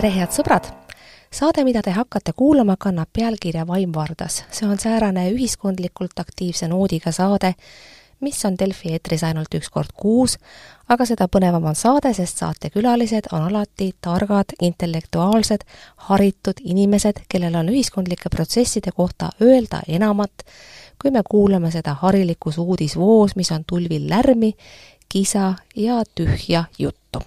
tere, head sõbrad! saade, mida te hakkate kuulama, kannab pealkirja Vaim Vardas. see on säärane ühiskondlikult aktiivse noodiga saade, mis on Delfi eetris ainult üks kord kuus, aga seda põnevam on saade, sest saatekülalised on alati targad, intellektuaalsed, haritud inimesed, kellel on ühiskondlike protsesside kohta öelda enamat, kui me kuulame seda harilikus uudisvoos, mis on tulvil lärmi, kisa ja tühja juttu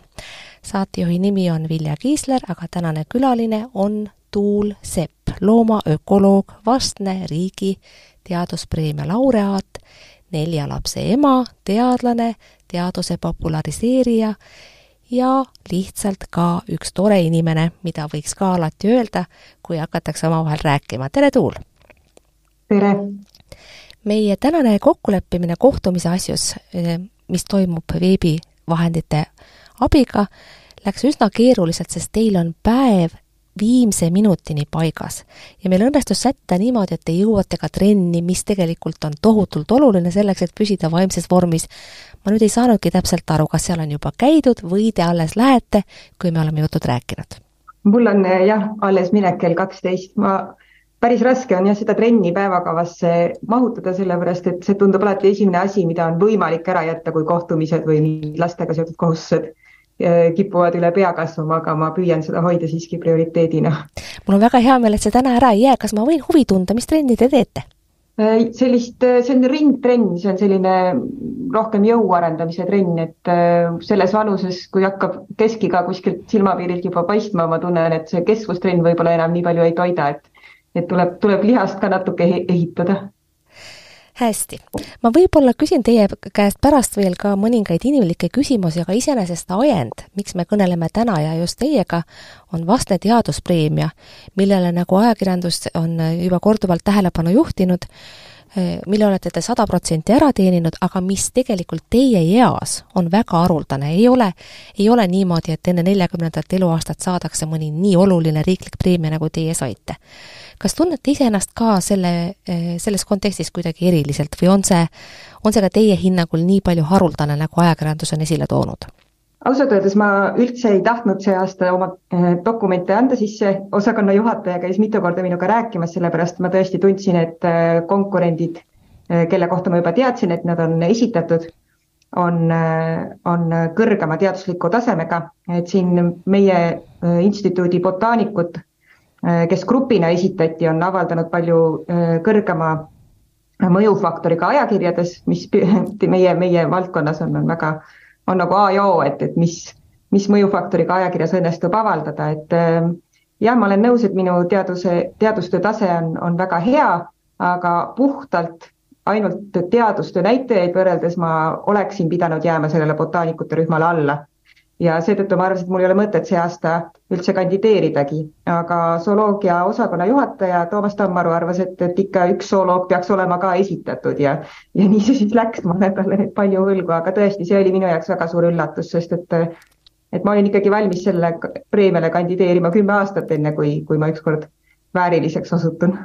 saatejuhi nimi on Vilja Kiisler, aga tänane külaline on Tuul Sepp, loomaökoloog, vastne riigi teaduspreemia laureaat, nelja lapse ema, teadlane, teaduse populariseerija ja lihtsalt ka üks tore inimene, mida võiks ka alati öelda, kui hakatakse omavahel rääkima. tere, Tuul! tere! meie tänane kokkuleppimine kohtumise asjus, mis toimub veebivahendite abiga läks üsna keeruliselt, sest teil on päev viimse minutini paigas. ja meil õnnestus sätta niimoodi, et te jõuate ka trenni, mis tegelikult on tohutult oluline selleks, et püsida vaimses vormis. ma nüüd ei saanudki täpselt aru, kas seal on juba käidud või te alles lähete, kui me oleme jutud rääkinud? mul on jah, alles minek kell kaksteist, ma päris raske on jah, seda trenni päevakavasse mahutada, sellepärast et see tundub alati esimene asi, mida on võimalik ära jätta, kui kohtumised või lastega seotud kohustused kipuvad üle pea kasvama, aga ma püüan seda hoida siiski prioriteedina. mul on väga hea meel, et see täna ära ei jää, kas ma võin huvi tunda, mis trenni te teete? Äh, sellist, äh, see on ringtrenn, see on selline rohkem jõu arendamise trenn, et selles vanuses, kui hakkab keskiga kuskilt silmapiirilt juba paistma, ma tunnen, et see kestvustrenn võib-olla enam nii palju ei toida, et et tuleb, tuleb lihast ka natuke ehitada. Hästi, ma võib-olla küsin teie käest pärast veel ka mõningaid inimlikke küsimusi, aga iseenesest ajend, miks me kõneleme täna ja just teiega, on vastne teaduspreemia, millele nagu ajakirjandus on juba korduvalt tähelepanu juhtinud, mille olete te sada protsenti ära teeninud, aga mis tegelikult teie eas on väga haruldane, ei ole, ei ole niimoodi, et enne neljakümnendat eluaastat saadakse mõni nii oluline riiklik preemia, nagu teie saite kas tunnete iseennast ka selle, eh, selles kontekstis kuidagi eriliselt või on see, on see ka teie hinnangul nii palju haruldane, nagu ajakirjandus on esile toonud? Ausalt öeldes ma üldse ei tahtnud see aasta oma eh, dokumente anda sisse, osakonna juhataja käis mitu korda minuga rääkimas, sellepärast ma tõesti tundsin, et eh, konkurendid, kelle kohta ma juba teadsin, et nad on esitatud, on, on kõrgema teadusliku tasemega, et siin meie instituudi botaanikud Äh, kes grupina esitati, on avaldanud palju äh, kõrgema mõjufaktoriga ajakirjades, mis meie, meie valdkonnas on, on väga, on nagu A ja O, et, et mis, mis mõjufaktoriga ajakirjas õnnestub avaldada, et äh, jah, ma olen nõus, et minu teaduse, teadustöö tase on, on väga hea, aga puhtalt ainult teadustöö näitajaid võrreldes ma oleksin pidanud jääma sellele botaanikute rühmale alla ja seetõttu ma arvasin, et mul ei ole mõtet see aasta üldse kandideeridagi, aga zooloogia osakonna juhataja Toomas Tammaru arvas, et, et ikka üks zooloog peaks olema ka esitatud ja ja nii see siis läks, ma olen talle nüüd palju võlgu, aga tõesti, see oli minu jaoks väga suur üllatus, sest et et ma olin ikkagi valmis selle preemiale kandideerima kümme aastat, enne kui, kui ma ükskord vääriliseks osutun.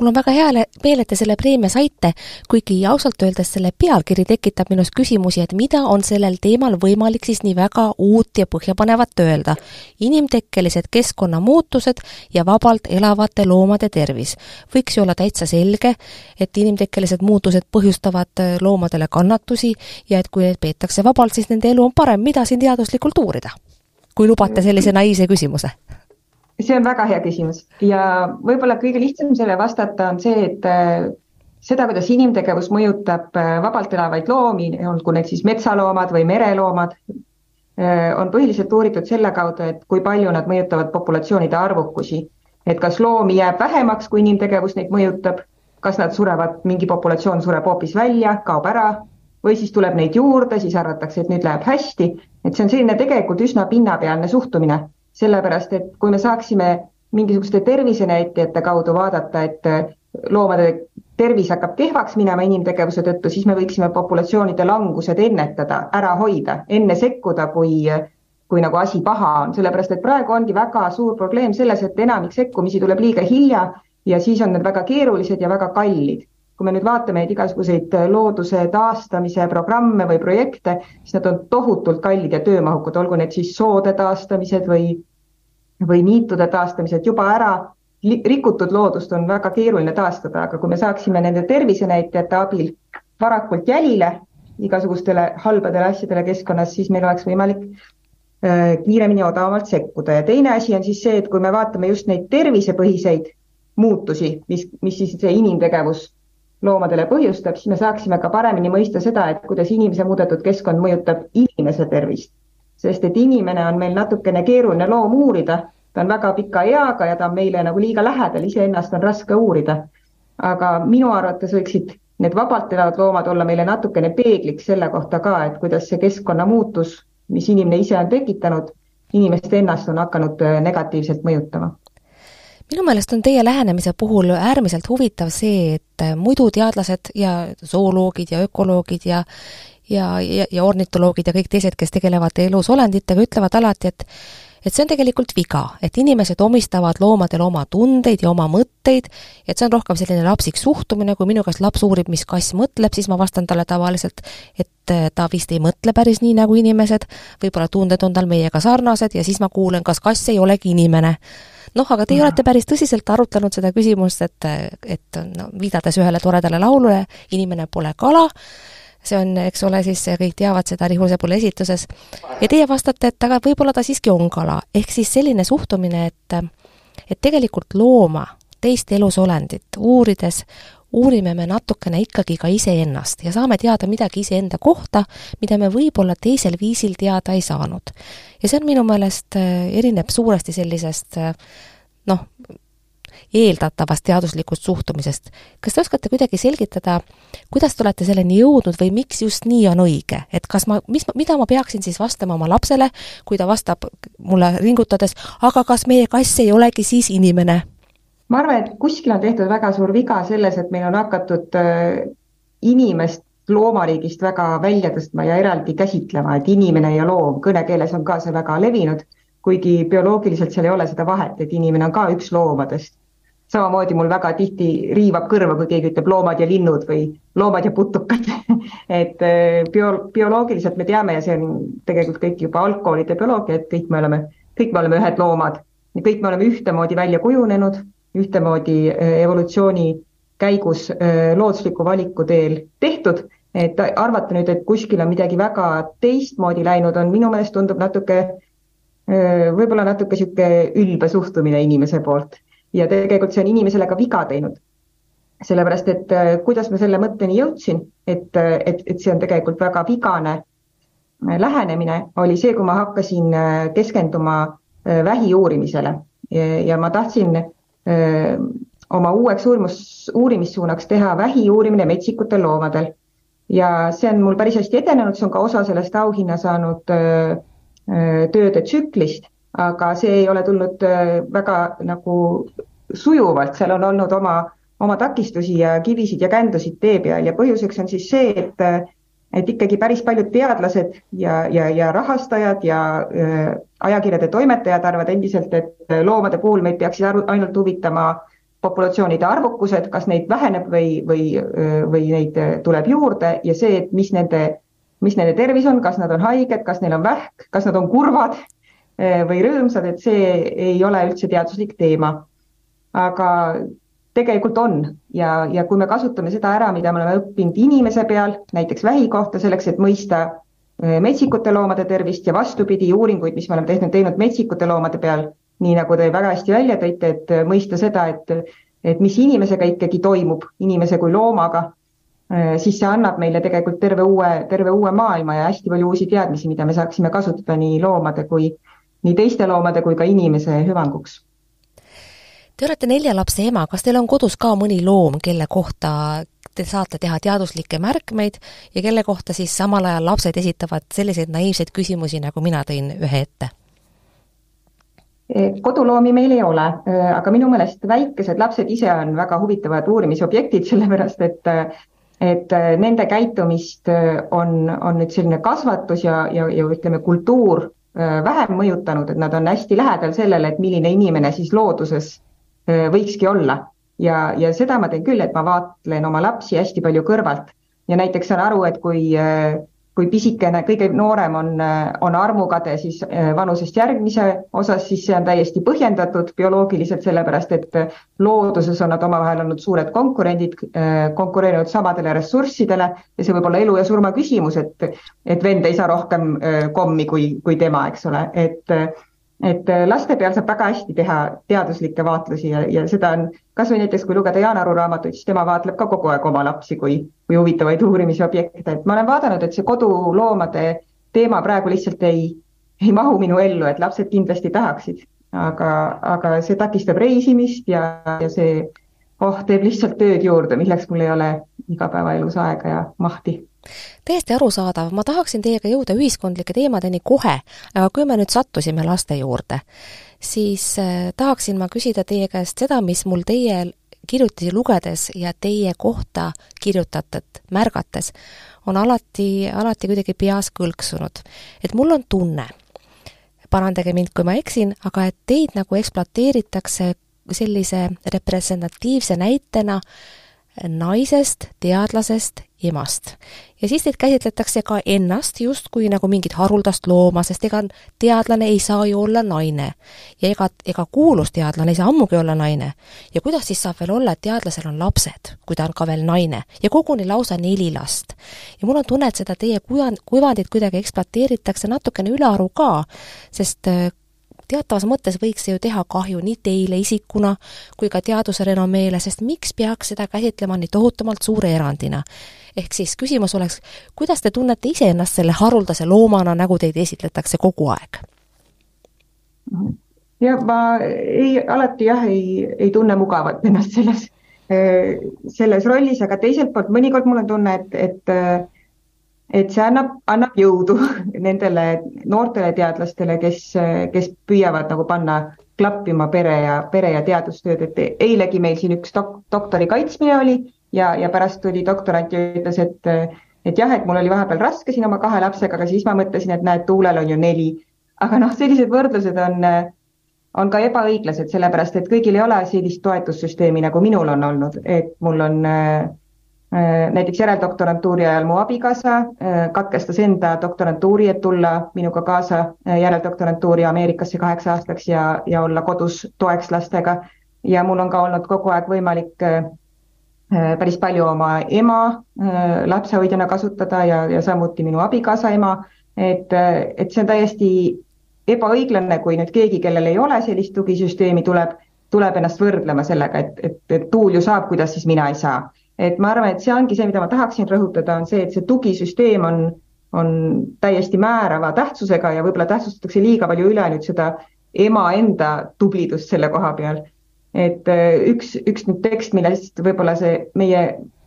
mul on väga hea meel, et te selle preemia saite, kuigi ausalt öeldes selle pealkiri tekitab minus küsimusi, et mida on sellel teemal võimalik siis nii väga uut ja põhjapanevat öelda. inimtekkelised keskkonnamuutused ja vabalt elavate loomade tervis. võiks ju olla täitsa selge, et inimtekkelised muutused põhjustavad äh, loomadele kannatusi ja et kui neid peetakse vabalt, siis nende elu on parem, mida siin teaduslikult uurida? kui lubate sellise naiivse küsimuse see on väga hea küsimus. Ja võib-olla kõige lihtsam sellele vastata on see, et äh, seda, kuidas inimtegevus mõjutab äh, vabalt elavaid loomi, olgu need siis metsaloomad või mereloomad, on põhiliselt uuritud selle kaudu, et kui palju nad mõjutavad populatsioonide arvukusi. et kas loomi jääb vähemaks, kui inimtegevus neid mõjutab, kas nad surevad, mingi populatsioon sureb hoopis välja, kaob ära, või siis tuleb neid juurde, siis arvatakse, et nüüd läheb hästi, et see on selline tegelikult üsna pinnapealne suhtumine sellepärast et kui me saaksime mingisuguste tervisenäitajate kaudu vaadata, et loomade tervis hakkab kehvaks minema inimtegevuse tõttu, siis me võiksime populatsioonide langused ennetada, ära hoida, enne sekkuda, kui, kui nagu asi paha on, sellepärast et praegu ongi väga suur probleem selles, et enamik sekkumisi tuleb liiga hilja ja siis on need väga keerulised ja väga kallid. kui me nüüd vaatame neid igasuguseid looduse taastamise programme või projekte, siis nad on tohutult kallid ja töömahukad, olgu need siis soode taastamised või või niitude taastamised juba ära rikutud loodust on väga keeruline taastada, aga kui me saaksime nende tervisenäitajate abil varakult jälile igasugustele halbadele asjadele keskkonnas, siis meil oleks võimalik äh, kiiremini ja odavamalt sekkuda ja teine asi on siis see, et kui me vaatame just neid tervisepõhiseid muutusi, mis, mis siis see inimtegevus loomadele põhjustab, siis me saaksime ka paremini mõista seda, et kuidas inimese muudetud keskkond mõjutab inimese tervist. Sest et inimene on meil natukene keeruline loom uurida. Ta on väga pika eaga ja ta on meile nagu liiga lähedal, iseennast on raske uurida. aga minu arvates võiksid need vabalt elavad loomad olla meile natukene peegliks selle kohta ka, et kuidas see keskkonna muutus, mis inimene ise on tekitanud, inimest ennast on hakanud äh, negatiivselt mõjutama. Minu meelest on teie lähenemise puhul äärmiselt huvitav see, et äh, muidu teadlased ja zooloogid ja ökoloogid ja ja, ja, ja ornitoloogid ja kõik teised, kes tegelevad elusolenditega, ütlevad alati, et et see on tegelikult viga, et inimesed omistavad loomadele oma tundeid ja oma mõtteid, et see on rohkem selline lapsik suhtumine, kui minu käest laps uurib, mis kass mõtleb, siis ma vastan talle tavaliselt, et äh, ta vist ei mõtle päris nii nagu inimesed, võib-olla tunded on tal meiega sarnased ja siis ma kuulen, kas kass ei olegi inimene. Noh, aga teie olete päris tõsiselt arutanud seda küsimust, et, et no viidates ühele toredale laulule, inimene pole kala, see on, eks ole, siis kõik teavad seda Rihusepule esituses, ja teie vastate, et aga võib-olla ta siiski on kala, ehk siis selline suhtumine, et et tegelikult looma, teist elusolendit uurides, uurime me natukene ikkagi ka iseennast ja saame teada midagi iseenda kohta, mida me võib-olla teisel viisil teada ei saanud. ja see on minu meelest, erineb suuresti sellisest noh, eeldatavast teaduslikust suhtumisest. kas te oskate kuidagi selgitada, kuidas te olete selleni jõudnud või miks just nii on õige, et kas ma, mis, mida ma peaksin siis vastama oma lapsele, kui ta vastab mulle ringutades, aga kas meie kass ei olegi siis inimene? ma arvan, et kuskil on tehtud väga suur viga selles, et meil on hakatud äh, inimest loomariigist väga välja tõstma ja eraldi käsitlema, et inimene ja loom, kõnekeeles on ka see väga levinud, kuigi bioloogiliselt seal ei ole seda vahet, et inimene on ka üks loomadest samamoodi mul väga tihti riivab kõrva, kui keegi ütleb loomad ja linnud või loomad ja putukad. Et äh, bio-, bioloogiliselt me teame ja see on tegelikult kõik juba algkoolide bioloogia, et kõik me oleme, kõik me oleme ühed loomad. Ja kõik me oleme ühtemoodi välja kujunenud, ühtemoodi äh, evolutsiooni käigus äh, loodusliku valiku teel tehtud, et arvata nüüd, et kuskil on midagi väga teistmoodi läinud, on minu meelest tundub natuke, võib-olla natuke niisugune ülbe suhtumine inimese poolt ja tegelikult see on inimesele ka viga teinud. sellepärast, et äh, kuidas ma selle mõtteni jõudsin, et, äh, et, et see on tegelikult väga vigane äh, lähenemine, oli see, kui ma hakkasin keskenduma vähi uurimisele ja, ja ma tahtsin öö, oma uueks uurimus, uurimissuunaks teha vähi uurimine metsikutel loomadel. ja see on mul päris hästi edenenud, see on ka osa sellest auhinna saanud öö, tööde tsüklist aga see ei ole tulnud äh, väga nagu sujuvalt, seal on olnud oma, oma takistusi ja kivisid ja kändusid tee peal ja põhjuseks on siis see, et et ikkagi päris paljud teadlased ja, ja, ja rahastajad ja äh, ajakirjade toimetajad arvavad endiselt, et loomade puhul meid peaksid aru, ainult huvitama populatsioonide arvukused, kas neid väheneb või, või, äh, või neid tuleb juurde ja see, et mis nende, mis nende tervis on, kas nad on haiged, kas neil on vähk, kas nad on kurvad või rõõmsad, et see ei ole üldse teaduslik teema. aga tegelikult on ja, ja kui me kasutame seda ära, mida me oleme õppinud inimese peal, näiteks vähi kohta, selleks, et mõista eh, metsikute loomade tervist ja vastupidi, uuringuid, mis me oleme tehnud, teinud metsikute loomade peal, nii nagu te väga hästi välja tõite, et mõista seda, et, et mis inimesega ikkagi toimub, inimese kui loomaga, eh, siis see annab meile tegelikult terve uue, terve uue maailma ja hästi palju uusi teadmisi, mida me saaksime kasutada nii loomade kui, nii teiste loomade kui ka inimese hüvanguks. Te olete nelja lapse ema, kas teil on kodus ka mõni loom, kelle kohta te saate teha teaduslikke märkmeid ja kelle kohta siis samal ajal lapsed esitavad selliseid naiivseid küsimusi, nagu mina tõin ühe ette? E, koduloomi meil ei ole, e, aga minu meelest väikesed lapsed ise on väga huvitavad uurimisobjektid, sellepärast et et nende käitumist on, on nüüd selline kasvatus ja, ja, ja ütleme, kultuur vähem mõjutanud, et nad on hästi lähedal sellele, et milline inimene siis looduses äh, võikski olla. ja, ja seda ma teen küll, et ma vaatlen oma lapsi hästi palju kõrvalt ja näiteks saan aru, et kui, äh, kui pisikene, kõige noorem on, on armukade siis äh, vanusest järgmise osas, siis see on täiesti põhjendatud bioloogiliselt, sellepärast et looduses on nad omavahel olnud suured konkurendid, äh, konkureerinud samadele ressurssidele. Ja see võib olla elu ja surma küsimus, et, et vend ei saa rohkem äh, kommi kui, kui tema, eks ole, et et laste peal saab väga hästi teha teaduslikke vaatlusi ja, ja seda on kas või näiteks, kui lugeda Jaan Aru raamatuid, siis tema vaatleb ka kogu aeg oma lapsi kui, kui huvitavaid uurimisobjekte, et ma olen vaadanud, et see koduloomade teema praegu lihtsalt ei, ei mahu minu ellu, et lapsed kindlasti tahaksid, aga, aga see takistab reisimist ja, ja see oh, teeb lihtsalt tööd juurde, milleks mul ei ole igapäevaelus aega ja mahti täiesti arusaadav, ma tahaksin teiega jõuda ühiskondlike teemadeni kohe, aga kui me nüüd sattusime laste juurde, siis äh, tahaksin ma küsida teie käest seda, mis mul teie kirjutisi lugedes ja teie kohta kirjutatud märgates on alati, alati kuidagi peas kõlksunud. et mul on tunne, parandage mind, kui ma eksin, aga et teid nagu ekspluateeritakse sellise representatiivse näitena naisest, teadlasest, emast. ja siis teid käsitletakse ka ennast justkui nagu mingit haruldast looma, sest ega teadlane ei saa ju olla naine. ja ega, ega kuulus teadlane ei saa ammugi olla naine. ja kuidas siis saab veel olla, et teadlasel on lapsed, kui ta on ka veel naine ja koguni lausa neli last. ja mul on tunne, et seda teie kujand, kuvandit kuidagi ekspluateeritakse natukene ülearu ka, sest äh, teatavas mõttes võiks see ju teha kahju nii teile isikuna kui ka teaduse renomeele, sest miks peaks seda käsitlema nii tohutumalt suure erandina? ehk siis küsimus oleks, kuidas te tunnete iseennast selle haruldase loomana, nagu teid esitletakse kogu aeg? ja ma ei, alati jah, ei, ei tunne mugavalt ennast selles, selles rollis, aga teiselt poolt mõnikord mul on tunne, et, et et see annab, annab jõudu nendele noortele teadlastele, kes, kes püüavad nagu panna klappima pere ja, pere ja teadustööd, et eilegi meil siin üks dok-, doktori kaitsmine oli ja, ja pärast tuli doktorant ja ütles, et et jah, et mul oli vahepeal raske siin oma kahe lapsega, aga siis ma mõtlesin, et näed, Tuulel on ju neli. aga noh, sellised võrdlused on, on ka ebaõiglased, sellepärast et kõigil ei ole sellist toetussüsteemi, nagu minul on olnud, et mul on äh, näiteks järeldoktorantuuri ajal mu abikaasa äh, katkestas enda doktorantuuri, et tulla minuga kaasa äh, järeldoktorantuuri Ameerikasse kaheks aastaks ja, ja olla kodus toeks lastega. ja mul on ka olnud kogu aeg võimalik päris palju oma ema lapsehoidjana kasutada ja, ja samuti minu abikaasa ema. et, et see on täiesti ebaõiglane, kui nüüd keegi, kellel ei ole sellist tugisüsteemi, tuleb, tuleb ennast võrdlema sellega, et, et, et tuul ju saab, kuidas siis mina ei saa et ma arvan, et see ongi see, mida ma tahaksin rõhutada, on see, et see tugisüsteem on, on täiesti määrava tähtsusega ja võib-olla tähtsustatakse liiga palju üle nüüd seda ema enda tublidust selle koha peal. et äh, üks, üks nüüd tekst, millest võib-olla see meie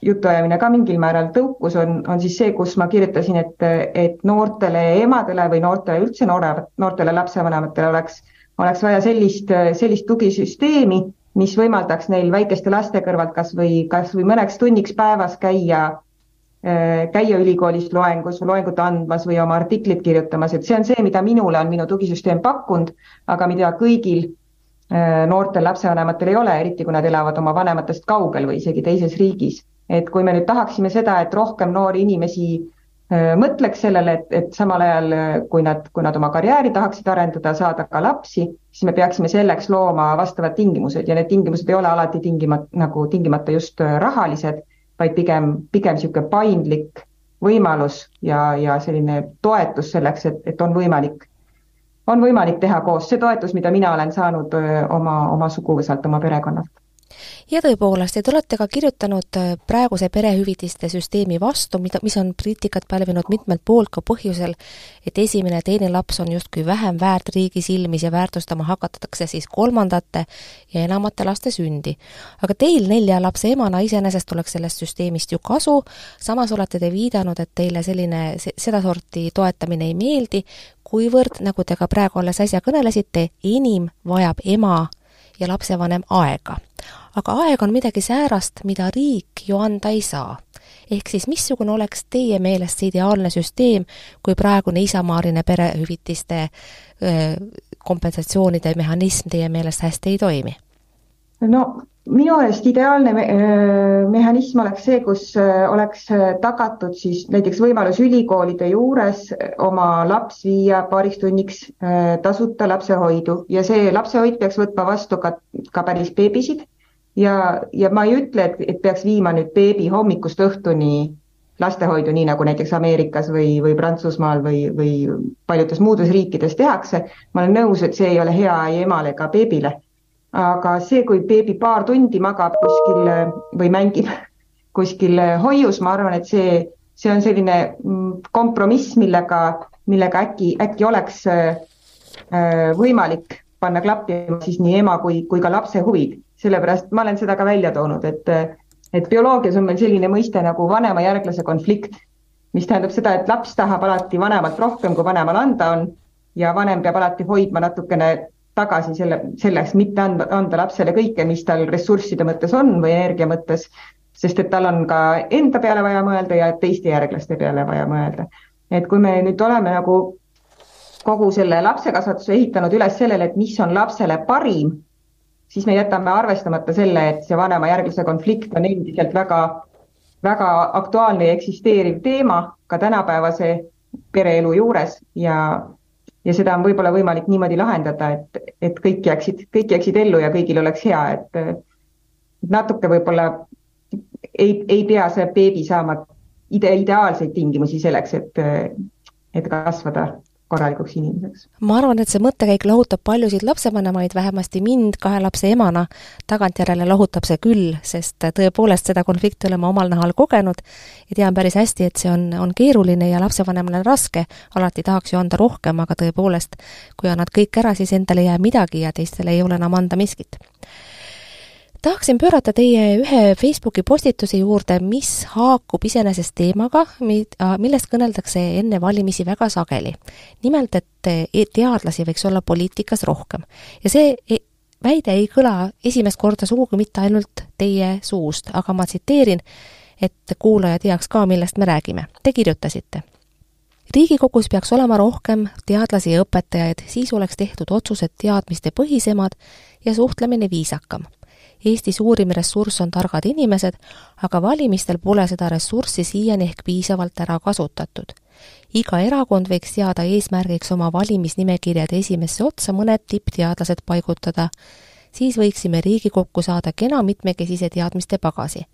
jutuajamine ka mingil määral tõukus, on, on siis see, kus ma kirjutasin, et, et noortele emadele või noortele üldse noore, noortele lapsevanematele oleks, oleks vaja sellist, sellist tugisüsteemi mis võimaldaks neil väikeste laste kõrvalt kas või, kas või mõneks tunniks päevas käia, äh, käia ülikoolis loengus, loengut andmas või oma artiklit kirjutamas, et see on see, mida minule on minu tugisüsteem pakkunud, aga mida kõigil äh, noortel lapsevanematel ei ole, eriti kui nad elavad oma vanematest kaugel või isegi teises riigis. et kui me nüüd tahaksime seda, et rohkem noori inimesi Äh, mõtleks sellele, et, et samal ajal, äh, kui nad, kui nad oma karjääri tahaksid arendada, saada ka lapsi, siis me peaksime selleks looma vastavad tingimused. Ja need tingimused ei ole alati tingimata, nagu tingimata just äh, rahalised, vaid pigem, pigem niisugune paindlik võimalus ja, ja selline toetus selleks, et, et on võimalik, on võimalik teha koos. See toetus, mida mina olen saanud oma, oma suguvõsalt, oma perekonnalt ja tõepoolest, ja te olete ka kirjutanud äh, praeguse perehüvitiste süsteemi vastu, mida, mis on kriitikat pälvinud mitmelt poolt ka põhjusel, et esimene ja teine laps on justkui vähem väärt riigi silmis ja väärtustama hakatakse siis kolmandate ja enamate laste sündi. aga teil nelja lapse emana iseenesest oleks sellest süsteemist ju kasu, samas olete te viidanud, et teile selline, sedasorti toetamine ei meeldi, kuivõrd, nagu te ka praegu alles äsja kõnelesite, enim vajab ema ja lapsevanem aega. Aga aeg on midagi säärast, mida riik ju anda ei saa. ehk siis missugune oleks teie meelest see ideaalne süsteem, kui praegune isamaaline perehüvitiste kompensatsioonide mehhanism teie meelest hästi ei toimi? no minu meelest ideaalne me mehhanism oleks see, kus oleks tagatud siis näiteks võimalus ülikoolide juures oma laps viia paariks tunniks tasuta lapsehoidu ja see lapsehoid peaks võtma vastu ka, ka päris beebisid ja, ja ma ei ütle, et, et peaks viima nüüd beebi hommikust õhtuni lastehoidu, nii nagu näiteks Ameerikas või, või Prantsusmaal või, või paljudes muudes riikides tehakse. ma olen nõus, et see ei ole hea ei emale ega beebile. aga see, kui beebi paar tundi magab kuskil või mängib kuskil hoius, ma arvan, et see, see on selline mm, kompromiss, millega, millega äkki, äkki oleks äh, võimalik panna klappima siis nii ema kui, kui ka lapse huvid. Sellepärast ma olen seda ka välja toonud, et et bioloogias on meil selline mõiste nagu vanemajärglase konflikt, mis tähendab seda, et laps tahab alati vanemalt rohkem, kui vanemal anda on ja vanem peab alati hoidma natukene tagasi selle, selleks, mitte anda, anda lapsele kõike, mis tal ressursside mõttes on või energia mõttes, sest et tal on ka enda peale vaja mõelda ja teiste järglaste peale vaja mõelda. et kui me nüüd oleme nagu kogu selle lapsekasvatuse ehitanud üles sellele, et mis on lapsele parim siis me jätame arvestamata selle, et see vanemajärglase konflikt on endiselt väga, väga aktuaalne ja eksisteeriv teema ka tänapäevase pereelu juures ja, ja seda on võib-olla võimalik niimoodi lahendada, et, et kõik jääksid, kõik jääksid ellu ja kõigil oleks hea, et natuke võib-olla ei, ei pea see beebi saama ide, ideaalseid tingimusi selleks, et, et kasvada korralikuks inimeseks. ma arvan, et see mõttekäik lohutab paljusid lapsevanemaid, vähemasti mind kahe lapse emana. Tagantjärele lohutab see küll, sest tõepoolest seda konflikti olen ma omal nahal kogenud ja tean päris hästi, et see on, on keeruline ja lapsevanemale raske, alati tahaks ju anda rohkem, aga tõepoolest, kui annad kõik ära, siis endale ei jää midagi ja teistele ei ole enam anda miskit tahaksin pöörata teie ühe Facebooki postituse juurde, mis haakub iseenesest teemaga, millest kõneldakse enne valimisi väga sageli. nimelt, et e-, teadlasi võiks olla poliitikas rohkem. ja see e-, väide ei kõla esimest korda sugugi mitte ainult teie suust, aga ma tsiteerin, et kuulaja teaks ka, millest me räägime. Te kirjutasite riigikogus peaks olema rohkem teadlasi ja õpetajaid, siis oleks tehtud otsused teadmistepõhisemad ja suhtlemine viisakam Eesti suurim ressurss on targad inimesed, aga valimistel pole seda ressurssi siiani ehk piisavalt ära kasutatud. iga erakond võiks seada eesmärgiks oma valimisnimekirjade esimesse otsa mõned tippteadlased paigutada, siis võiksime Riigikokku saada kena mitmekesise teadmiste pagasi.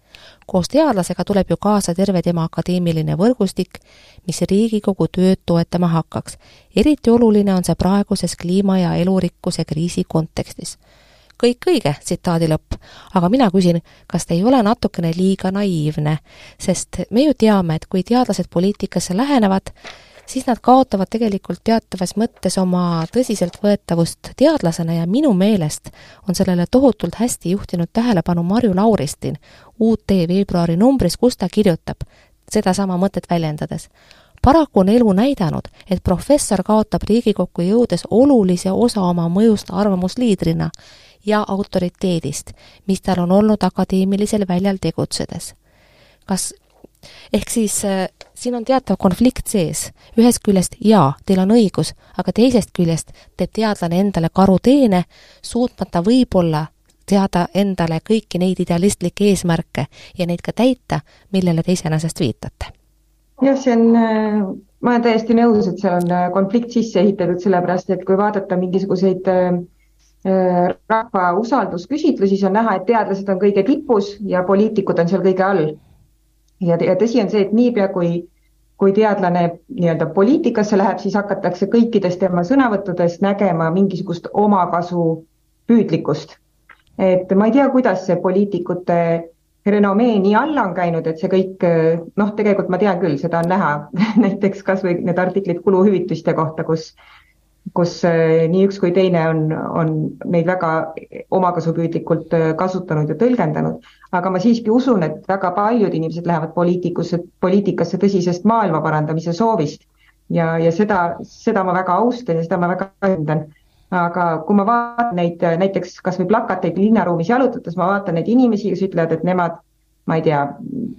koos teadlasega tuleb ju kaasa terve tema akadeemiline võrgustik, mis Riigikogu tööd toetama hakkaks. eriti oluline on see praeguses kliima- ja elurikkuse kriisi kontekstis kõik õige, tsitaadi lõpp. aga mina küsin, kas te ei ole natukene liiga naiivne, sest me ju teame, et kui teadlased poliitikasse lähenevad, siis nad kaotavad tegelikult teatavas mõttes oma tõsiseltvõetavust teadlasena ja minu meelest on sellele tohutult hästi juhtinud tähelepanu Marju Lauristin UT veebruari numbris, kus ta kirjutab sedasama mõtet väljendades paraku on elu näidanud, et professor kaotab Riigikokku jõudes olulise osa oma mõjust arvamusliidrina ja autoriteedist, mis tal on olnud akadeemilisel väljal tegutsedes. kas ehk siis äh, siin on teatav konflikt sees, ühest küljest jaa, teil on õigus, aga teisest küljest teeb teadlane endale karuteene, suutmata võib-olla seada endale kõiki neid idealistlikke eesmärke ja neid ka täita, millele te iseenesest viitate. Jah, see on, äh, ma olen täiesti nõus, et seal on äh, konflikt sisse ehitatud, sellepärast et kui vaadata mingisuguseid äh, rahva usaldusküsitlusi, siis on näha, et teadlased on kõige tipus ja poliitikud on seal kõige all. ja, ja tõsi on see, et niipea kui, kui teadlane nii-öelda poliitikasse läheb, siis hakatakse kõikides tema sõnavõttudes nägema mingisugust omakasu püüdlikkust. et ma ei tea, kuidas see poliitikute renomee nii alla on käinud, et see kõik, noh, tegelikult ma tean küll, seda on näha näiteks kas või need artiklid kuluhüvitiste kohta, kus kus äh, nii üks kui teine on, on neid väga omakasupüüdlikult äh, kasutanud ja tõlgendanud, aga ma siiski usun, et väga paljud inimesed lähevad poliitikusse, poliitikasse tõsisest maailma parandamise soovist. ja, ja seda, seda ma väga austan ja seda ma väga hindan. Aga kui ma vaatan neid näiteks kas või plakateid linnaruumis jalutades, ma vaatan neid inimesi, kes ütlevad, et nemad, ma ei tea,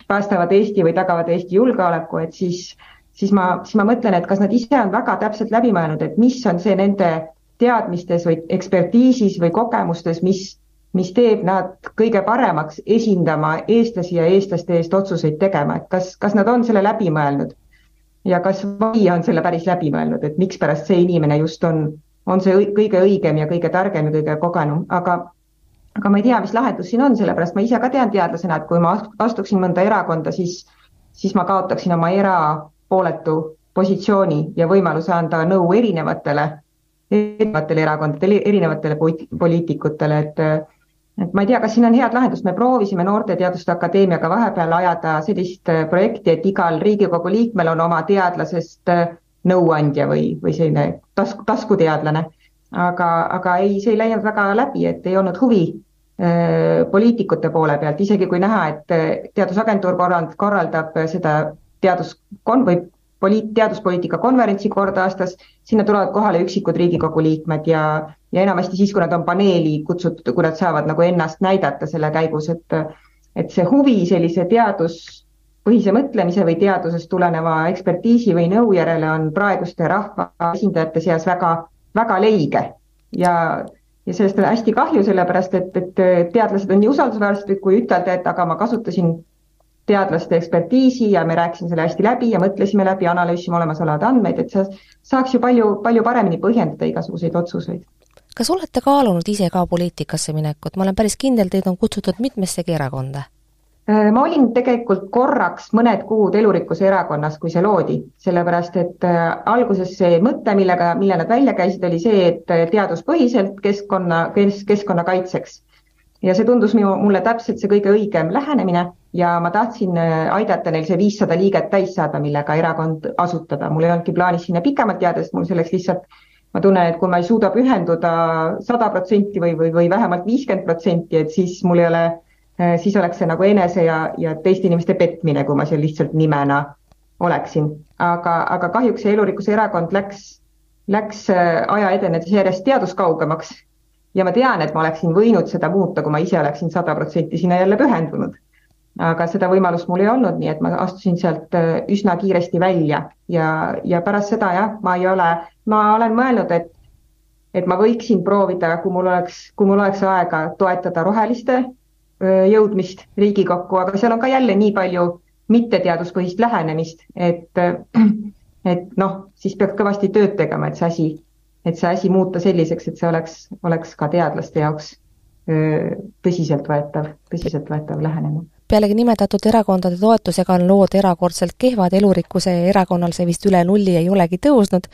päästavad Eesti või tagavad Eesti julgeoleku, et siis siis ma, siis ma mõtlen, et kas nad ise on väga täpselt läbi mõelnud, et mis on see nende teadmistes või ekspertiisis või kogemustes, mis, mis teeb nad kõige paremaks esindama eestlasi ja eestlaste eest otsuseid tegema, et kas, kas nad on selle läbi mõelnud? Ja kas valija on selle päris läbi mõelnud, et mikspärast see inimene just on, on see kõige õigem ja kõige targem ja kõige kogenum, aga aga ma ei tea, mis lahendus siin on, sellepärast ma ise ka tean teadlasena, et kui ma astuksin mõnda erakonda, siis, siis ma kaotaksin oma erapooletu positsiooni ja võimaluse anda nõu erinevatele, erinevatele erakondadele, erinevatele poliitikutele, et et ma ei tea, kas siin on head lahendust, me proovisime Noorteteaduste Akadeemiaga vahepeal ajada sellist projekti, et igal Riigikogu liikmel on oma teadlasest nõuandja või, või selline tasku, taskuteadlane. aga, aga ei, see ei läinud väga läbi, et ei olnud huvi Äh, poliitikute poole pealt, isegi kui näha, et äh, Teadusagentuur korrald-, korraldab seda teaduskon- või poliit-, teaduspoliitika konverentsi kord aastas, sinna tulevad kohale üksikud Riigikogu liikmed ja, ja enamasti siis, kui nad on paneeli kutsutud, kui nad saavad nagu ennast näidata selle käigus, et et see huvi sellise teaduspõhise mõtlemise või teadusest tuleneva ekspertiisi või nõu järele on praeguste rahvaesindajate seas väga, väga leige. Ja ja sellest on hästi kahju, sellepärast et, et teadlased on nii usaldusväärsed, kui ütelda, et aga ma kasutasin teadlaste ekspertiisi ja me rääkisime selle hästi läbi ja mõtlesime läbi, analüüsisime olemasolevaid andmeid, et sa saaks ju palju, palju paremini põhjendada igasuguseid otsuseid. kas olete kaalunud ise ka poliitikasse minekut, ma olen päris kindel, teid on kutsutud mitmessegi erakonda ma olin tegelikult korraks mõned kuud Elurikkuse Erakonnas, kui see loodi, sellepärast et äh, alguses see mõte, millega, mille nad välja käisid, oli see, et äh, teaduspõhiselt keskkonna, kes, keskkonna kaitseks. ja see tundus minu, mulle täpselt see kõige õigem lähenemine ja ma tahtsin aidata neil see viissada liiget täis saada, millega erakond asutada, mul ei olnudki plaanis sinna pikemalt jääda, sest mul selleks lihtsalt ma tunnen, et kui ma ei suuda pühenduda sada protsenti või, või, või vähemalt viiskümmend protsenti, et siis mul ei ole Äh, siis oleks see nagu enese ja, ja teiste inimeste petmine, kui ma seal lihtsalt nimena oleksin. aga, aga kahjuks see Elurikkuse Erakond läks, läks äh, aja edenedes järjest teaduskaugemaks ja ma tean, et ma oleksin võinud seda muuta, kui ma ise oleksin sada protsenti sinna jälle pühendunud. aga seda võimalust mul ei olnud, nii et ma astusin sealt äh, üsna kiiresti välja ja, ja pärast seda jah, ma ei ole, ma olen mõelnud, et et ma võiksin proovida, kui mul oleks, kui mul oleks aega toetada roheliste jõudmist Riigikokku, aga seal on ka jälle nii palju mitteteaduspõhist lähenemist, et, et noh, siis peab kõvasti tööd tegema, et see asi, et see asi muuta selliseks, et see oleks, oleks ka teadlaste jaoks tõsiseltvõetav, tõsiseltvõetav lähenemine. Pealegi nimetatud erakondade toetusega on lood erakordselt kehvad, elurikkuse erakonnal see vist üle nulli ei olegi tõusnud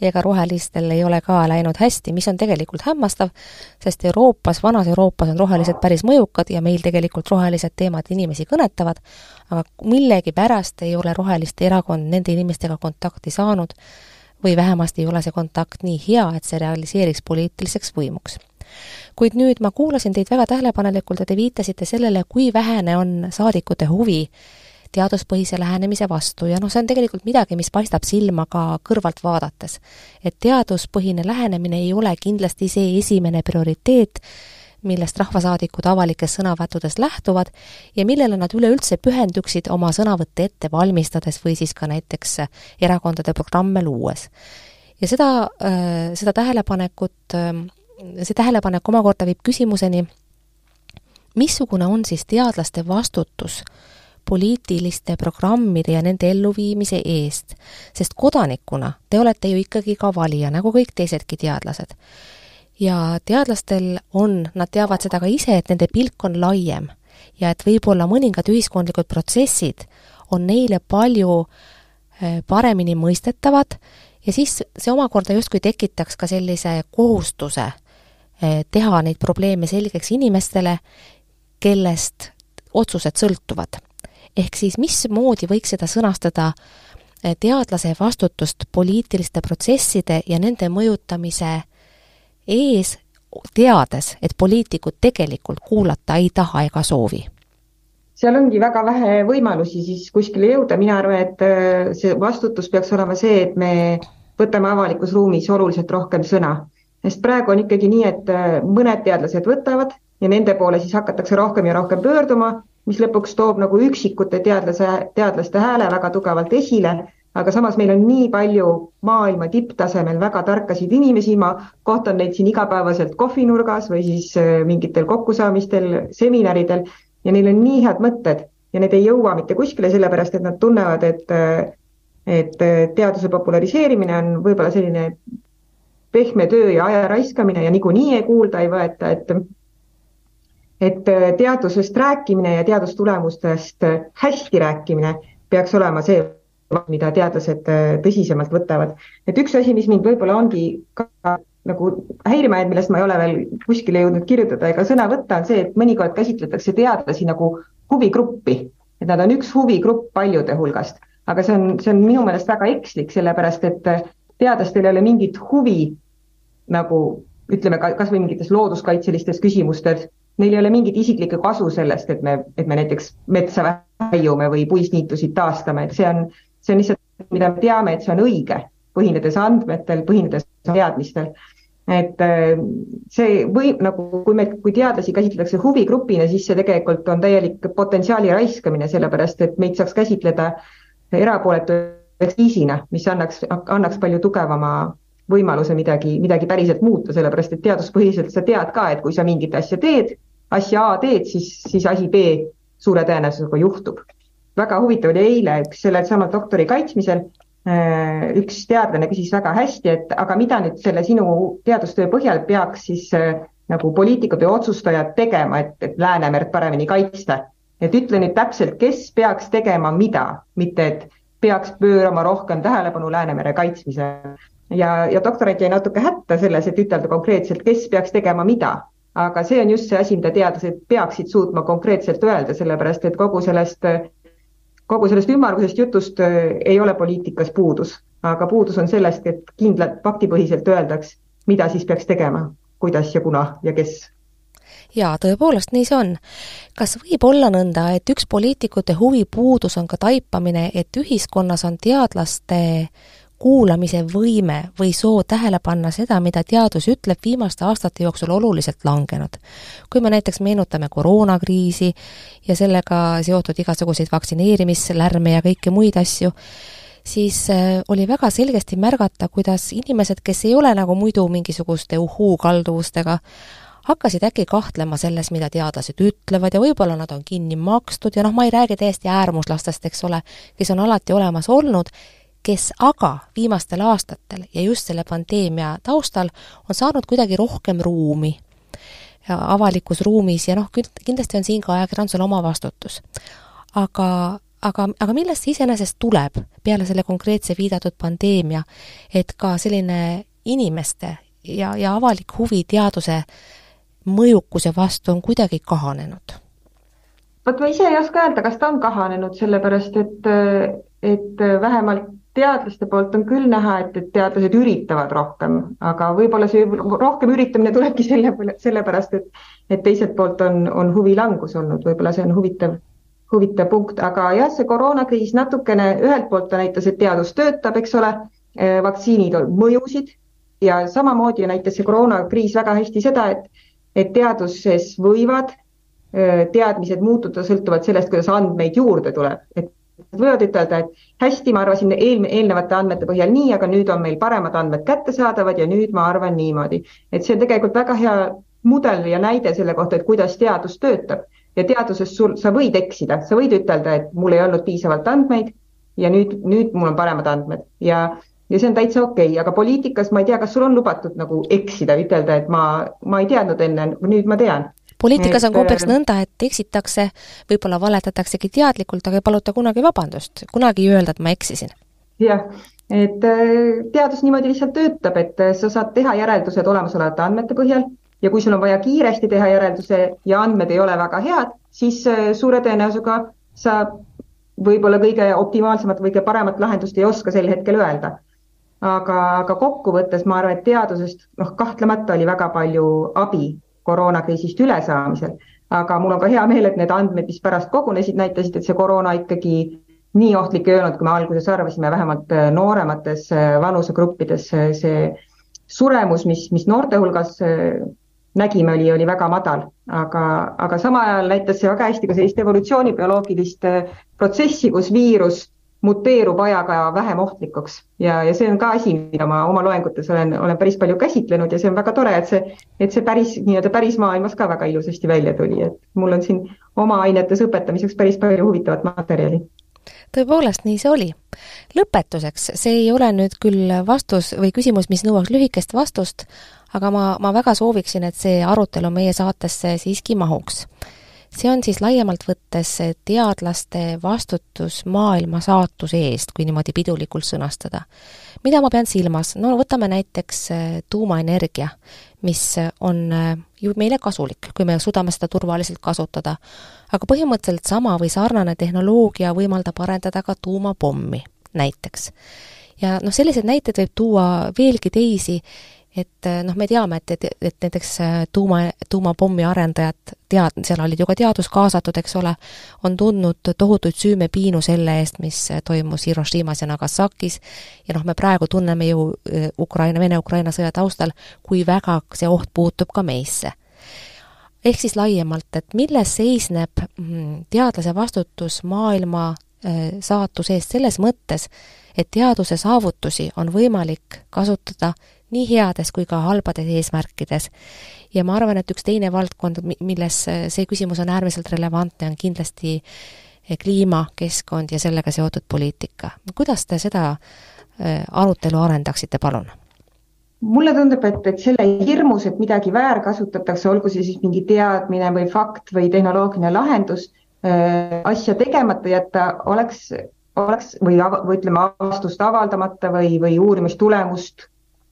ja ega rohelistel ei ole ka läinud hästi, mis on tegelikult hämmastav, sest Euroopas, vanas Euroopas on rohelised päris mõjukad ja meil tegelikult rohelised teemad inimesi kõnetavad, aga millegipärast ei ole Roheliste erakond nende inimestega kontakti saanud või vähemasti ei ole see kontakt nii hea, et see realiseeriks poliitiliseks võimuks. Kuid nüüd ma kuulasin teid väga tähelepanelikult ja te viitasite sellele, kui vähene on saadikute huvi teaduspõhise lähenemise vastu ja noh, see on tegelikult midagi, mis paistab silma ka kõrvalt vaadates. et teaduspõhine lähenemine ei ole kindlasti see esimene prioriteet, millest rahvasaadikud avalikes sõnavõttudes lähtuvad ja millele nad üleüldse pühenduksid oma sõnavõtte ette valmistades või siis ka näiteks erakondade programme luues. ja seda, äh, seda tähelepanekut, äh, see tähelepanek omakorda viib küsimuseni, missugune on siis teadlaste vastutus poliitiliste programmide ja nende elluviimise eest. sest kodanikuna te olete ju ikkagi ka valija, nagu kõik teisedki teadlased. ja teadlastel on, nad teavad seda ka ise, et nende pilk on laiem ja et võib-olla mõningad ühiskondlikud protsessid on neile palju äh, paremini mõistetavad ja siis see omakorda justkui tekitaks ka sellise kohustuse äh, teha neid probleeme selgeks inimestele, kellest otsused sõltuvad ehk siis mismoodi võiks seda sõnastada eh, teadlase vastutust poliitiliste protsesside ja nende mõjutamise ees, teades, et poliitikud tegelikult kuulata ei taha ega soovi? seal ongi väga vähe võimalusi siis kuskile jõuda, mina arvan, et eh, see vastutus peaks olema see, et me võtame avalikus ruumis oluliselt rohkem sõna. sest praegu on ikkagi nii, et eh, mõned teadlased võtavad ja nende poole siis hakatakse rohkem ja rohkem pöörduma mis lõpuks toob nagu üksikute teadlase, teadlaste hääle väga tugevalt esile, aga samas meil on nii palju maailma tipptasemel väga tarkasid inimesi, ma kohtan neid siin igapäevaselt kohvinurgas või siis äh, mingitel kokkusaamistel, seminaridel. Ja neil on nii head mõtted ja need ei jõua mitte kuskile, sellepärast et nad tunnevad, et äh, et äh, teaduse populariseerimine on võib-olla selline pehme töö ja aja raiskamine ja niikuinii ei kuulda, ei võeta, et et teadusest rääkimine ja teadustulemustest hästi rääkimine peaks olema see mida teadlased äh, tõsisemalt võtavad. et üks asi, mis mind võib-olla ongi ka nagu häirima jäänud, millest ma ei ole veel kuskile jõudnud kirjutada ega sõna võtta, on see, et mõnikord käsitletakse teadlasi nagu huvigruppi, et nad on üks huvigrupp paljude hulgast, aga see on, see on minu meelest väga ekslik, sellepärast et äh, teadlastel ei ole mingit huvi nagu ütleme ka kasvõi mingites looduskaitselistes küsimustes, neil ei ole mingit isiklikku kasu sellest, et me, et me näiteks metsa raiume või puisniitusid taastame, et see on, see on lihtsalt, mida me teame, et see on õige, põhinedes andmetel, põhinedes teadmistel. et äh, see või nagu, kui me, kui teadlasi käsitletakse huvigrupina, siis see tegelikult on täielik potentsiaali raiskamine, sellepärast et meid saaks käsitleda erapooletu ekspertiisina, mis annaks, annaks palju tugevama võimaluse midagi, midagi päriselt muuta, sellepärast et teaduspõhiselt sa tead ka, et kui sa mingit asja teed, asja A teed, siis, siis asi B suure tõenäosusega juhtub väga huvitav oli eile üks sellel samal doktori kaitsmisel, äh, üks teadlane küsis väga hästi, et aga mida nüüd selle sinu teadustöö põhjal peaks siis äh, nagu poliitikud või otsustajad tegema, et, et Läänemerd paremini kaitsta. et ütle nüüd täpselt, kes peaks tegema mida, mitte et peaks pöörama rohkem tähelepanu Läänemere kaitsmisele. ja, ja doktorant jäi natuke hätta selles, et ütelda konkreetselt, kes peaks tegema mida, aga see on just see asi, mida teadlased peaksid suutma konkreetselt öelda, sellepärast et kogu sellest kogu sellest ümmargusest jutust äh, ei ole poliitikas puudus, aga puudus on sellest, et kindlalt faktipõhiselt öeldaks, mida siis peaks tegema, kuidas ja kuna ja kes jaa, tõepoolest nii see on. kas võib olla nõnda, et üks poliitikute huvipuudus on ka taipamine, et ühiskonnas on teadlaste kuulamise võime või soov tähele panna seda, mida teadus ütleb, viimaste aastate jooksul oluliselt langenud. kui me näiteks meenutame koroonakriisi ja sellega seotud igasuguseid vaktsineerimislärme ja kõiki muid asju, siis äh, oli väga selgesti märgata, kuidas inimesed, kes ei ole nagu muidu mingisuguste uhuu-kalduvustega, hakkasid äkki kahtlema selles, mida teadlased ütlevad ja võib-olla nad on kinni makstud ja noh, ma ei räägi täiesti äärmuslastest, eks ole, kes on alati olemas olnud kes aga viimastel aastatel ja just selle pandeemia taustal on saanud kuidagi rohkem ruumi avalikus ruumis ja noh, kindlasti on siin ka ajakirjandusel oma vastutus. aga, aga, aga millest see iseenesest tuleb peale selle konkreetse viidatud pandeemia, et ka selline inimeste ja, ja avalik huvi teaduse mõjukuse vastu on kuidagi kahanenud? vot ma ise ei oska öelda, kas ta on kahanenud, sellepärast et, et vähemalt teadlaste poolt on küll näha, et, et teadlased üritavad rohkem, aga võib-olla see rohkem üritamine tulebki selle, sellepärast, et, et teiselt poolt on, on huvi langus olnud, võib-olla see on huvitav, huvitav punkt, aga jah, see koroonakriis natukene ühelt poolt ta näitas, et teadus töötab, eks ole, eh, vaktsiinid mõjusid ja samamoodi näitas see koroonakriis väga hästi seda, et, et teaduses võivad eh, teadmised muutuda sõltuvalt sellest, kuidas andmeid juurde tuleb, et võivad ütelda, et hästi, ma arvasin eel, eelnevate andmete põhjal nii, aga nüüd on meil paremad andmed kättesaadavad ja nüüd ma arvan niimoodi. et see on tegelikult väga hea mudel ja näide selle kohta, et kuidas teadus töötab ja teaduses sul, sa võid eksida, sa võid ütelda, et mul ei olnud piisavalt andmeid ja nüüd, nüüd mul on paremad andmed ja, ja see on täitsa okei okay., aga poliitikas ma ei tea, kas sul on lubatud nagu eksida, ütelda, et ma, ma ei teadnud enne, nüüd ma tean poliitikas on kombeks nõnda, et eksitakse, võib-olla valetataksegi teadlikult, aga ei paluta kunagi vabandust, kunagi ei öelda, et ma eksisin. jah, et äh, teadus niimoodi lihtsalt töötab, et äh, sa saad teha järeldused olemasolevate andmete põhjal ja kui sul on vaja kiiresti teha järelduse ja andmed ei ole väga head, siis äh, suure tõenäosusega sa võib-olla kõige optimaalsemat või kõige paremat lahendust ei oska sel hetkel öelda. aga, aga kokkuvõttes ma arvan, et teadusest noh, kahtlemata oli väga palju abi koroonakriisist ülesaamisel. aga mul on ka hea meel, et need andmed, mis pärast kogunesid, näitasid, et see koroona ikkagi nii ohtlik ei olnud, kui me alguses arvasime, vähemalt äh, nooremates äh, vanusegruppides äh, see suremus, mis, mis noorte hulgas nägime, oli, oli väga madal, aga, aga samal ajal näitas see väga hästi ka sellist evolutsioonibioloogilist protsessi, kus viirus muteerub ajaga vähem ohtlikuks. Ja, ja see on ka asi, mida ma oma loengutes olen, olen päris palju käsitlenud ja see on väga tore, et see, et see päris nii-öelda päris maailmas ka väga ilusasti välja tuli, et mul on siin oma ainetes õpetamiseks päris palju huvitavat materjali. Tõepoolest, nii see oli. lõpetuseks, see ei ole nüüd küll vastus või küsimus, mis nõuaks lühikest vastust, aga ma, ma väga sooviksin, et see arutelu meie saatesse siiski mahuks see on siis laiemalt võttes teadlaste vastutus maailma saatuse eest, kui niimoodi pidulikult sõnastada. mida ma pean silmas, no võtame näiteks äh, tuumaenergia, mis on äh, ju meile kasulik, kui me suudame seda turvaliselt kasutada. aga põhimõtteliselt sama või sarnane tehnoloogia võimaldab arendada ka tuumapommi näiteks. ja noh, selliseid näiteid võib tuua veelgi teisi et eh, noh, me teame, et, et, et näiteks eh, tuuma, tuumapommi arendajad, tead-, seal olid ju ka teadus kaasatud, eks ole, on tundnud tohutuid süümepiinu selle eest, mis toimus Hiroshimas ja Nagasakis, ja noh, me praegu tunneme ju eh, Ukraina, Vene-Ukraina sõja taustal, kui väga see oht puutub ka meisse. ehk siis laiemalt, et milles seisneb mm, teadlase vastutus maailma saatuse eest selles mõttes, et teaduse saavutusi on võimalik kasutada nii heades kui ka halbades eesmärkides. ja ma arvan, et üks teine valdkond, milles see küsimus on äärmiselt relevantne, on kindlasti kliima, keskkond ja sellega seotud poliitika. kuidas te seda äh, arutelu arendaksite, palun? mulle tundub, et, et selle hirmus, et midagi väärkasutatakse, olgu see siis mingi teadmine või fakt või tehnoloogiline lahendus, äh, asja tegemata jätta, oleks, oleks või, või ütleme, avastust avaldamata või, või uurimistulemust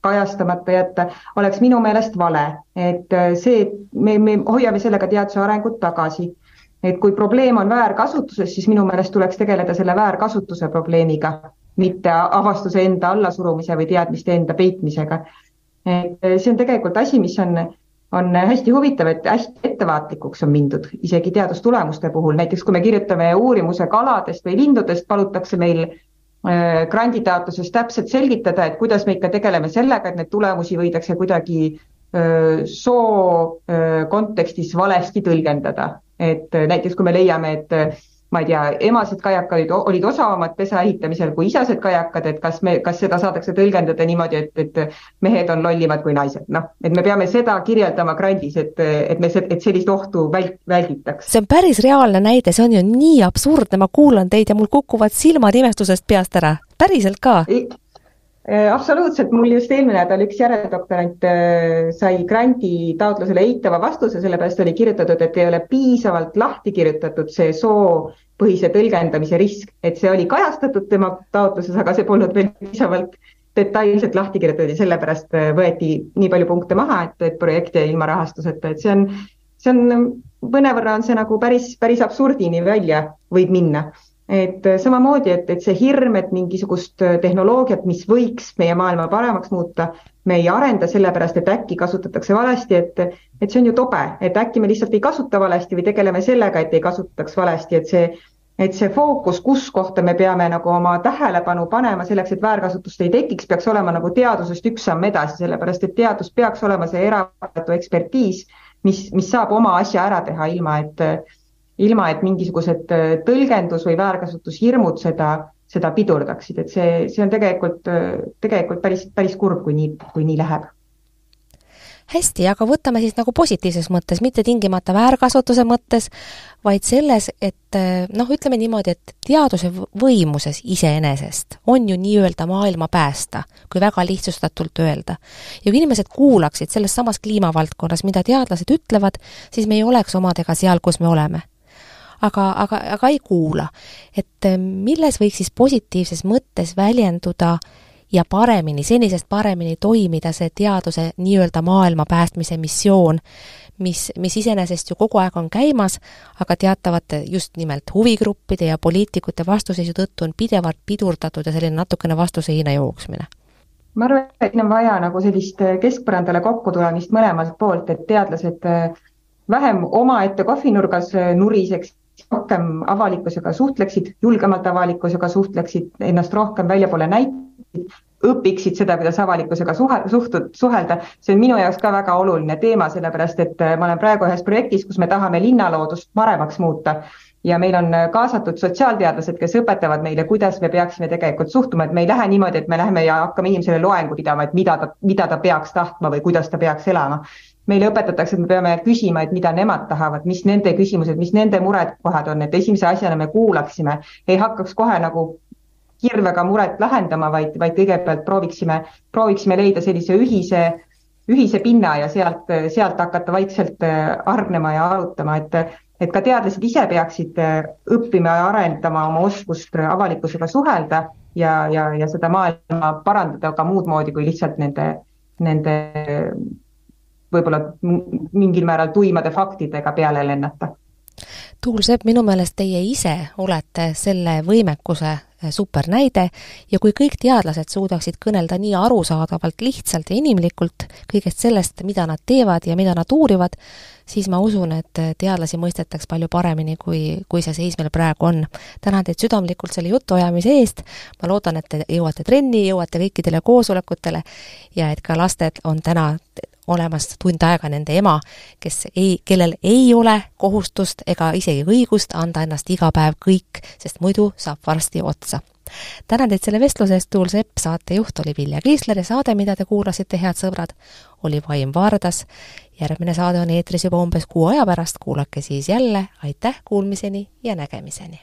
kajastamata jätta, oleks minu meelest vale. et äh, see, me, me hoiame sellega teaduse arengut tagasi. et kui probleem on väärkasutuses, siis minu meelest tuleks tegeleda selle väärkasutuse probleemiga, mitte avastuse enda allasurumise või teadmiste enda peitmisega. et äh, see on tegelikult asi, mis on, on hästi huvitav, et hästi ettevaatlikuks on mindud, isegi teadustulemuste puhul, näiteks kui me kirjutame uurimuse kaladest või lindudest, palutakse meil granditaotluses täpselt selgitada, et kuidas me ikka tegeleme sellega, et neid tulemusi võidakse kuidagi äh, soo äh, kontekstis valesti tõlgendada. et näiteks kui me leiame, et ma ei tea, emased kajakad olid, osavamad pesa ehitamisel kui isased kajakad, et kas me, kas seda saadakse tõlgendada niimoodi, et, et mehed on lollimad kui naised, noh, et me peame seda kirjeldama grandis, et, et me, et sellist ohtu vält-, välditaks. see on päris reaalne näide, see on ju nii absurdne, ma kuulan teid ja mul kukuvad silmad imestusest peast ära, päriselt ka? Äh, absoluutselt, mul just eelmine nädal üks järeldoktorant äh, sai grandi taotlusele eitava vastuse, sellepärast oli kirjutatud, et ei ole piisavalt lahti kirjutatud see soopõhise tõlgendamise risk, et see oli kajastatud tema taotluses, aga see polnud veel piisavalt detailselt lahti kirjutatud ja sellepärast äh, võeti nii palju punkte maha, et, et projekt jäi ilma rahastuseta, et see on, see on, mõnevõrra on see nagu päris, päris absurdini välja võib minna et äh, samamoodi, et, et see hirm, et mingisugust äh, tehnoloogiat, mis võiks meie maailma paremaks muuta, me ei arenda sellepärast, et äkki kasutatakse valesti, et, et see on ju tobe, et äkki me lihtsalt ei kasuta valesti või tegeleme sellega, et ei kasutataks valesti, et see, et see fookus, kus kohta me peame nagu oma tähelepanu panema selleks, et väärkasutust ei tekiks, peaks olema nagu teadusest üks samm edasi, sellepärast et teadus peaks olema see erapooletu ekspertiis, mis, mis saab oma asja ära teha, ilma et ilma et mingisugused äh, tõlgendus- või väärkasutushirmud seda, seda pidurdaksid, et see, see on tegelikult, äh, tegelikult päris, päris kurb, kui nii, kui nii läheb. Hästi, aga võtame siis nagu positiivses mõttes, mitte tingimata väärkasutuse mõttes, vaid selles, et äh, noh, ütleme niimoodi, et teaduse võimuses iseenesest on ju nii-öelda maailma päästa, kui väga lihtsustatult öelda. ja kui inimesed kuulaksid selles samas kliimavaldkonnas, mida teadlased ütlevad, siis me ei oleks omadega seal, kus me oleme aga, aga, aga ei kuula. et eh, milles võiks siis positiivses mõttes väljenduda ja paremini, senisest paremini toimida see teaduse nii-öelda maailma päästmise missioon, mis, mis iseenesest ju kogu aeg on käimas, aga teatavate just nimelt huvigruppide ja poliitikute vastuseisu tõttu on pidevalt pidurdatud ja selline natukene vastuseina jooksmine ma arvan, et siin on vaja nagu sellist keskpõrandale kokkutulemist mõlemalt poolt, et teadlased eh, vähem omaette kohvinurgas eh, nuriseks rohkem avalikkusega suhtleksid, julgemalt avalikkusega suhtleksid, ennast rohkem väljapoole näitaksid, õpiksid seda, kuidas avalikkusega suhe, suhtud, suhelda, see on minu jaoks ka väga oluline teema, sellepärast et äh, ma olen praegu ühes projektis, kus me tahame linnaloodust paremaks muuta. Ja meil on kaasatud sotsiaalteadlased, kes õpetavad meile, kuidas me peaksime tegelikult suhtuma, et me ei lähe niimoodi, et me läheme ja hakkame inimesele loengu pidama, et mida ta, mida ta peaks tahtma või kuidas ta peaks elama. Meile õpetatakse, et me peame küsima, et mida nemad tahavad, mis nende küsimused, mis nende murekohad on, et esimese asjana me kuulaksime, ei hakkaks kohe nagu kirvega muret lahendama, vaid, vaid kõigepealt prooviksime, prooviksime leida sellise ühise, ühise pinna ja sealt, sealt hakata vaikselt hargnema ja arutama, et et ka teadlased ise peaksid äh, õppima ja arendama oma oskust äh, avalikkusega suhelda ja, ja, ja seda maailma parandada ka muud moodi kui lihtsalt nende, nende võib-olla mingil määral tuimade faktidega peale lennata. Tuul Sepp, minu meelest teie ise olete selle võimekuse äh, supernäide ja kui kõik teadlased suudaksid kõnelda nii arusaadavalt, lihtsalt ja inimlikult kõigest sellest, mida nad teevad ja mida nad uurivad, siis ma usun, et teadlasi mõistetaks palju paremini, kui, kui see seis meil praegu on. tänan teid südamlikult selle jutuajamise eest, ma loodan, et te jõuate trenni, jõuate kõikidele koosolekutele ja et ka lastel on täna olemas tund aega nende ema, kes ei, kellel ei ole kohustust ega isegi õigust anda ennast iga päev kõik, sest muidu saab varsti otsa tänan teid selle vestluse eest, Tuul Sepp, saatejuht oli Vilja Kiisler ja saade, mida te kuulasite, head sõbrad, oli Vaim Vardas. järgmine saade on eetris juba umbes kuu aja pärast, kuulake siis jälle, aitäh, kuulmiseni ja nägemiseni!